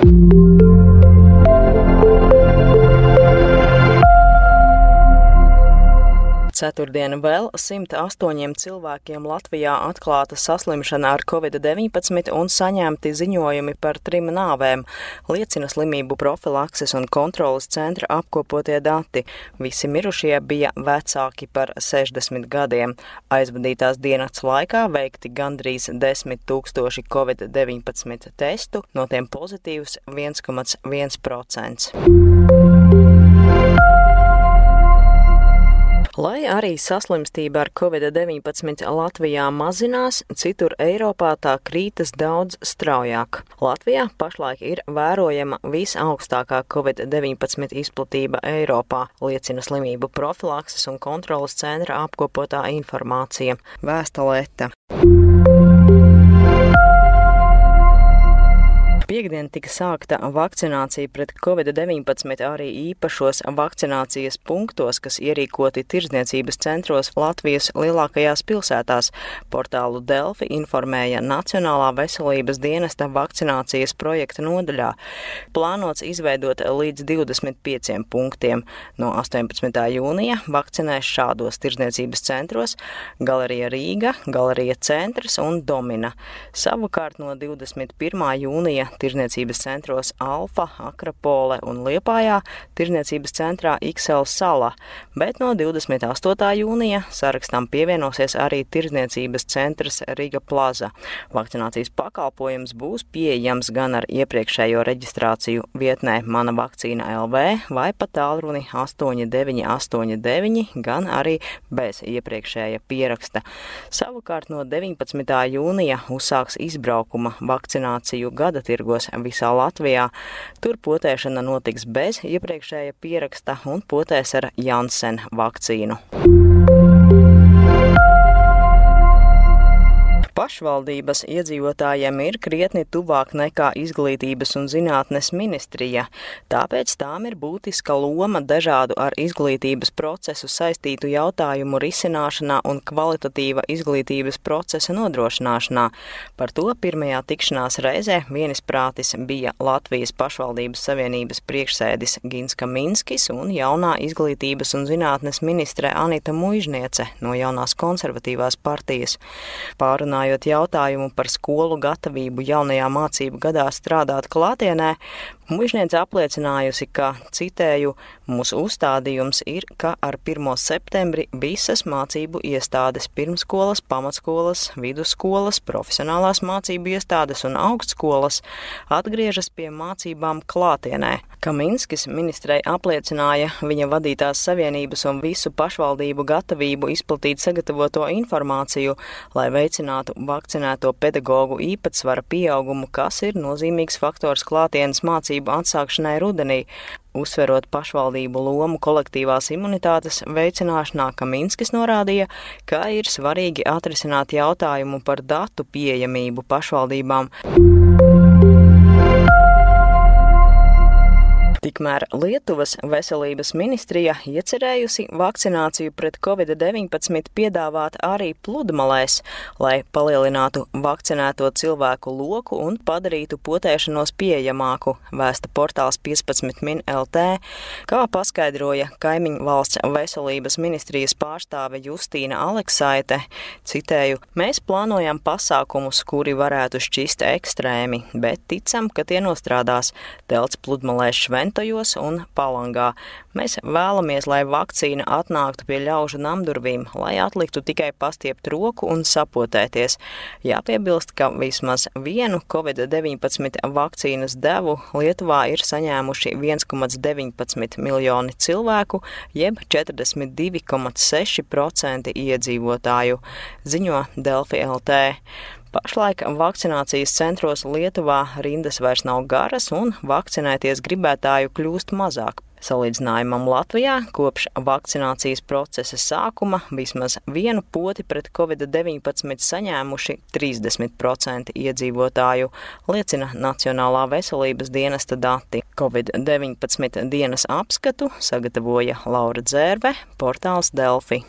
Thank you. Ceturtdien vēl 108 cilvēkiem Latvijā atklāta saslimšana ar covid-19 un saņemti ziņojumi par trim nāvēm, liecina slimību profilakses un kontrolas centra apkopotie dati. Visi mirušie bija vecāki par 60 gadiem. Aizvadītās dienas laikā veikti gandrīz 10 tūkstoši covid-19 testu, no tiem pozitīvs 1,1%. Lai arī saslimstība ar covid-19 Latvijā mazinās, citur Eiropā tā krītas daudz straujāk. Latvijā pašlaik ir vērojama visaugstākā covid-19 izplatība Eiropā, liecina slimību profilakses un kontrolas centra apkopotā informācija. Vēsta Leta. Piektdien tika sākta vakcinācija pret covid-19 arī īpašos vakcinācijas punktos, kas ierīkoti tirdzniecības centros Latvijas lielākajās pilsētās. Portālu Delfi informēja Nacionālā veselības dienesta vakcinācijas projekta nodaļā. Plānots izveidot līdz 25 punktiem. No 18. jūnija vakcinēs šādos tirdzniecības centros - Galerija Rīga, Galerija Centrs un Domina. Savukārt no 21. jūnija tirniecības centros Alfa, Akropole un Liepājā, tirniecības centrā XL Sala, bet no 28. jūnija sarakstam pievienosies arī tirniecības centrs Riga Plaza. Vakcinācijas pakalpojums būs pieejams gan ar iepriekšējo reģistrāciju vietnē Mana vakcīna LV vai pa tālruni 8989, gan arī bez iepriekšēja pieraksta. Savukārt no 19. jūnija uzsāks izbraukuma vakcināciju gada tirgu tirgos visā Latvijā. Tur potēšana notiks bez iepriekšēja pieraksta un potēs ar Janssen vakcīnu. Pašvaldības iedzīvotājiem ir krietni tuvāk nekā izglītības un zinātnes ministrija, tāpēc tām ir būtiska loma dažādu ar izglītības procesu saistītu jautājumu risināšanā un kvalitatīva izglītības procesa nodrošināšanā. Par to pirmajā tikšanās reizē vienisprātis bija Latvijas pašvaldības savienības priekšsēdis Gins Kaminskis un jaunā izglītības un zinātnes ministre Anita Muižniece no jaunās konservatīvās partijas. Pārunājot Runājot jautājumu par skolu gatavību jaunajā mācību gadā strādāt klātienē, Mužniece apliecinājusi, ka, citēju, mūsu uzstādījums ir, ka ar 1. septembri visas mācību iestādes, pirmskolas, pamatskolas, vidusskolas, profesionālās mācību iestādes un augstskolas atgriežas pie mācībām klātienē. Kaminskis ministrei apliecināja viņa vadītās savienības un visu pašvaldību gatavību izplatīt sagatavoto informāciju, lai veicinātu vakcinēto pedagoģu īpatsvara pieaugumu, kas ir nozīmīgs faktors klātienes mācību mācību atsākšanai rudenī, uzsverot pašvaldību lomu kolektīvās imunitātes veicināšanā, ka Minskis norādīja, ka ir svarīgi atrisināt jautājumu par datu pieejamību pašvaldībām. Tikmēr Lietuvas veselības ministrija iecerējusi vakcināciju pret covid-19 piedāvāt arī pludmalēs, lai palielinātu vakcinēto cilvēku loku un padarītu potēšanos pieejamāku, vēsta portāls 15 min LT, kā paskaidroja kaimiņu valsts veselības ministrijas pārstāve Justīna Aleksaite. Citēju, mēs plānojam pasākumus, kuri varētu šķist ekstrēmi, bet ticam, ka tie nostrādās. Telts pludmalēs švent Ventojos un Palangā. Mēs vēlamies, lai vakcīna atnāktu pie ļaužu namdurvīm, lai atliktu tikai pastiept roku un sapotēties. Jāpiebilst, ka vismaz vienu Covid-19 vakcīnas devu Lietuvā ir saņēmuši 1,19 miljoni cilvēku, jeb 42,6% iedzīvotāju, ziņo Delfi LT. Pašlaik vakcinācijas centros Lietuvā rindas vairs nav garas un vakcinēties gribētāju kļūst mazāk. Salīdzinājumam Latvijā kopš vakcinācijas procesa sākuma vismaz vienu poti pret covid-19 saņēmuši 30% iedzīvotāju, liecina Nacionālā veselības dienesta dati. Covid-19 dienas apskatu sagatavoja Laura Dzērve, portāls Delfi.